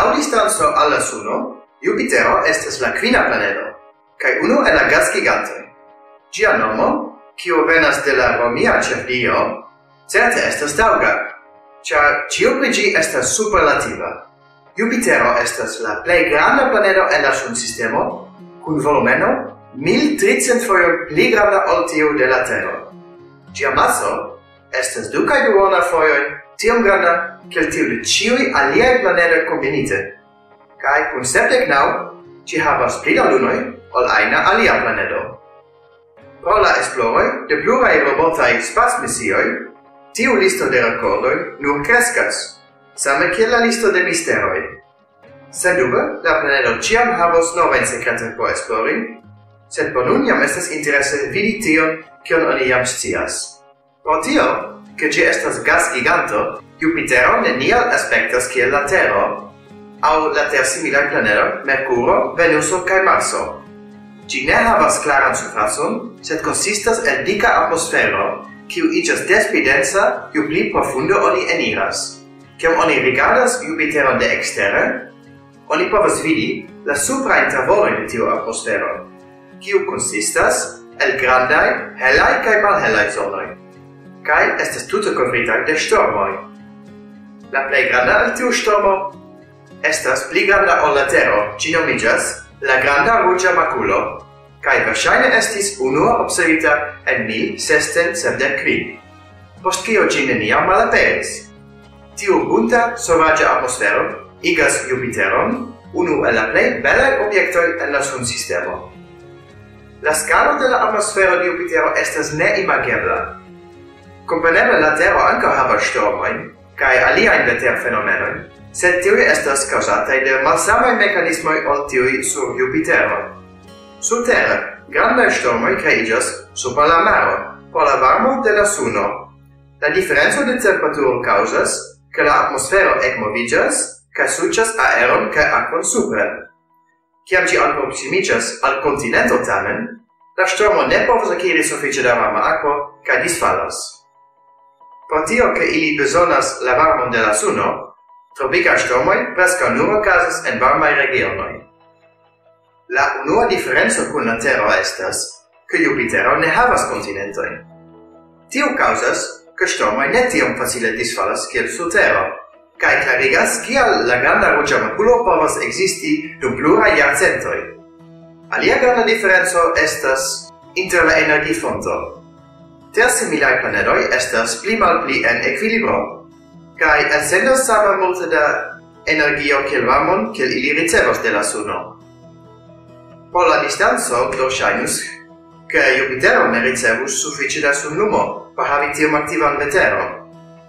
lau distanzo alla Suno, Jupitero estas la quina planedo kaj uno el la gasgigantoj. Gia nomo, kiu venas de la romia ĉefdio, certe estas tauga, cia cio pri ĝi estas superlativa. Jupitero estas la plei granda planedo en la Sunsistemo, cun volumeno 1300 foio pli granda ol tiu de la Terra. Gia maso estas du duona fojoj tiom granda kiel tiu de ĉiuj aliaj planedoj kombinite. Kaj kun sepdek naŭ ĝi havas pli da lunoj ol ajna alia planedo. Pro la esploroj de pluraj robotaj spacmisioj, tiu listo de rekordoj nur kreskas, same kiel la listo de misteroj. Sendube, la planedo ĉiam havos novajn sekretojn por esplori, sed por nun jam estas interese vidi tion, kion oni jam scias. Pro tio, che ci estas gas giganto, Jupitero neniel aspectas kiel la Tero, au la Ter similar planero, Mercuro, Venuso kai Marso. Ci ne havas claran surfacon, sed consistas el dica atmosfero, kiu igas despidensa ju pli profundo oni eniras. Kiam oni rigardas Jupiteron de exterre, oni povas vidi la supra tavorin de tiu atmosfero, kiu consistas el grandai, helai cae malhelai zonoi kaj estas tuto kovritaj de stormoi. La plei granda al tiu stormo estas pli granda ol la tero, ci nomigas la granda ruĝa maculo, kai verŝajne estis unua observita en 1675, post kio ĝi neniam malaperis. Tiu bunta sovaĝa atmosfero igas Jupiteron unu el la plej belaj objektoj en la sunsistemo. La scalo de la atmosfero de Jupitero estas neimagebla, Compreneble la tero ankaŭ havas ŝtormojn kaj aliajn veterfenomenojn, sed tiuj estas kaŭzataj de malsamaj mekanismoj ol tiuj sur Jupitero. Surtere, grandaj ŝtormoj kreiĝas super la maro por la varmo de la suno. La diferenco de temperaturo kaŭzas ke la atmosfero ekmoviĝas kaj suĉas aeron kaj akvon supren. Ciam ci alproximigas al continento tamen, la stormo ne povos aciri suffice da varma akvo ca disfallas. Pro tio che ili besonas la varmon de la suno, tropica stormoi presca nur ocasas en varmai regionoi. La unua differenzo cun la Terra estas che Jupitero ne havas continentoi. Tio causas che stormoi ne tiom facile disfalas kiel su Terra, cae clarigas kial la granda rugia maculo povas existi dum plurai iarcentoi. Alia granda differenzo estas inter la energifonto, Ter similaj planetoi estas pli malpli en equilibro. Kai elsendas sama multe da energio kiel varmon kiel ili ricevos de la suno. Por la distanzo, do shainus, ke Jupitero ne ricevus sufiĉe da sunlumo pa havi tiom activan veteron,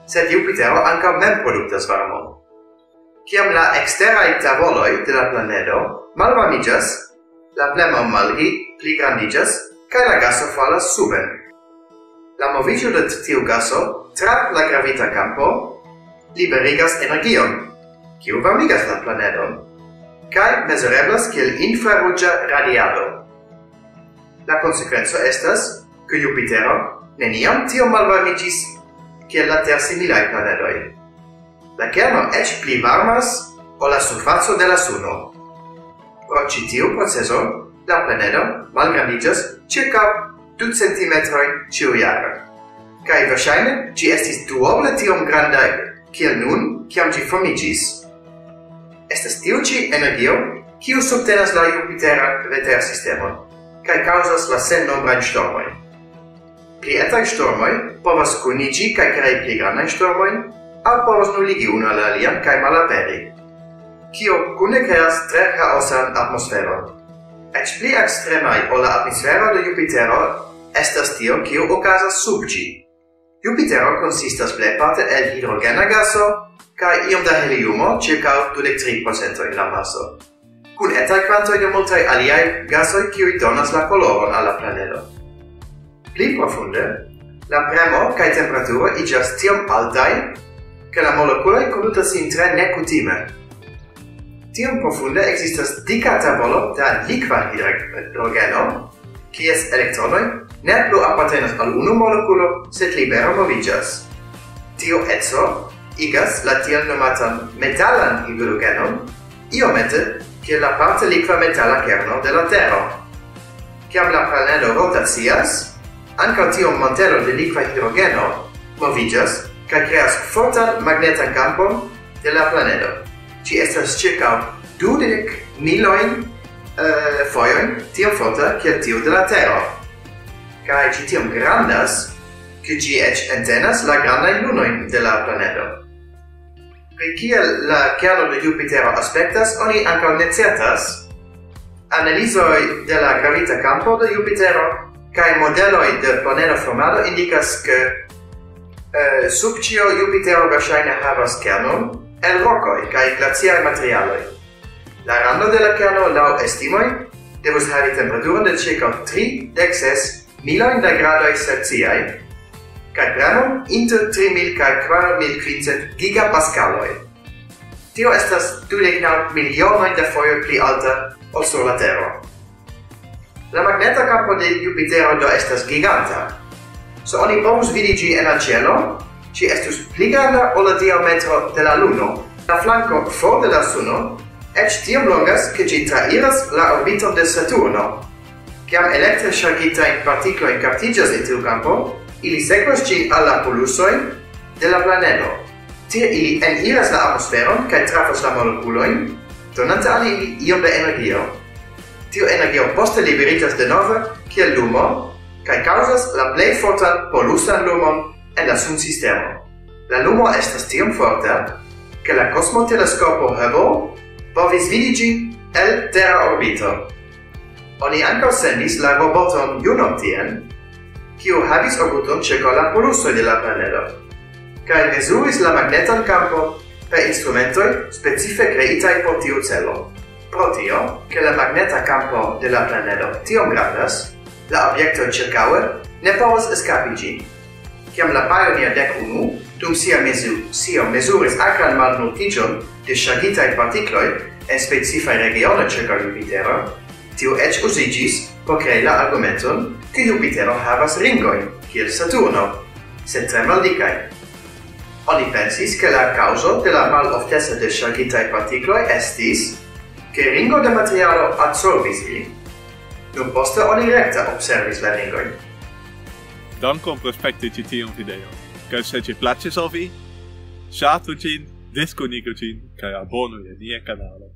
sed Jupitero anca mem productas varmon. Ciam la eksteraj tavoloi de la planedo malvarmiĝas, la plemo malgi pligrandiĝas cae la gaso falas suben. La movigio de tiu gaso tra la gravita campo liberigas energion, kiu varmigas la planedon, kai mesureblas kiel infraruggia radiado. La consequenzo estas che Jupitero neniam tio malvarmigis kiel la ter similai planedoi. La kerno ec pli varmas o la surfazo de la suno. Pro citiu proceso, la planedo malgrandigas circa du centimetroin ciu jare. Cai versaine, ci estis duoble tiom grandai, kiel nun, kiam ci formigis. Estas tiu ci energio, kiu subtenas la Jupitera veter sistemon, kai causas la sen nombrain stormoi. Pli etai stormoi povas cunigi cae crei pli grandai stormoi, au povas nuligi una la alian cae malaperi, kio cune creas tre chaosan atmosfero. Ec pli extremai o la atmosfero de Jupitero estas tio kiu okazas sub ĝi. Jupitero konsistas plejparte el hidrogena gaso kaj iom da heliumo, ĉirkaŭ 23% in la maso, kun etaj kvantoj de multaj aliaj gasoj kiuj donas la koloron al la planedo. Pli profunde, la premo kaj temperaturo iĝas tiom altaj, ke la molekuloj kondutas sin tre nekutime, tiom profunde existas dica tabolo da liqua hidrogeno, kies elektronoj ne plu apartenas al unu molekulo, sed libera moviĝas. Tio eco igas la tiel nomatan metalan hidrogenon iomete kiel la parte liqua metala kerno de la tero. Ciam la planedo rotacias, anca tio montero de liqua hidrogeno movigas ca creas fortan magnetan campon de la planedo. Ci estas circa dudec miloin eh, foioin tiom forta che tiu de la terra. Kaj ci tiom grandas, che ci ec entenas la grandajn lunoin de la planedo. Pri kiel la kerno de Jupitero aspectas, oni ankaŭ ne certas. Analizoj de la gravita campo de Jupitero kaj modeloj de planeta formado indikas ke eh, sub ĉio Jupitero verŝajne havas kernon el rokoj kaj glaciaj materialoj. La rando de la kerno lau estimoi devus havi temperaturon de circa 36 milojn da gradoj Celsiaj cae premo inter 3.000 cae 4.500 gigapascaloi. Tio estas 29 milionoin da foio pli alta ol sur la Tero. La magneta campo de Jupitero do estas giganta. Se so oni povus vidi gi en la cielo, ci estus pli granda ol la diametro de la Luno. La flanco for de la Suno Ec tiam longas, che gi trairas la orbito de Saturno. Ciam electre chargitain particoin captigas in tiu campo, ili sequas gi alla polusoi de la planeto. Tie ili eniras la atmosferon cae trafas la moleculoin, donante ali ili iom de energio. Tiu energio poste liberitas de nove kiel lumo, cae causas la plei fortan polusan lumon en la sun sistemo. La lumo estas tiom forta, che la cosmotelescopo Hubble povis vidigi el terra orbito. Oni anca sendis la roboton Juno tien, kiu havis obuton ceco la poluso de la planelo, cae mesuris la magnetan campo per instrumentoi specife creitai por tiu celo. Pro tio, che la magneta campo de la planelo tiom grandas, la objecto circaue ne povas escapi gin. Ciam la Pioneer 11 dum sia mesu, sia mesuris akran malmultigion de ŝargitaj partikloj en specifaj regione ĉirkaŭ Jupitero, tiu eĉ uziĝis por crei la argumenton che Jupitero havas ringoi, kiel Saturno, sed tre maldicai. Oni pensis che la causo de la maloftezza de shagitai particloi estis che ringo de materialo absorbis ilin. Nun poste oni recta observis la ringoi. Dankon prospecte citium video kaj se ci placis al vi, ŝatu ĝin, diskunigu ĝin kaj abonu je nia kanalo.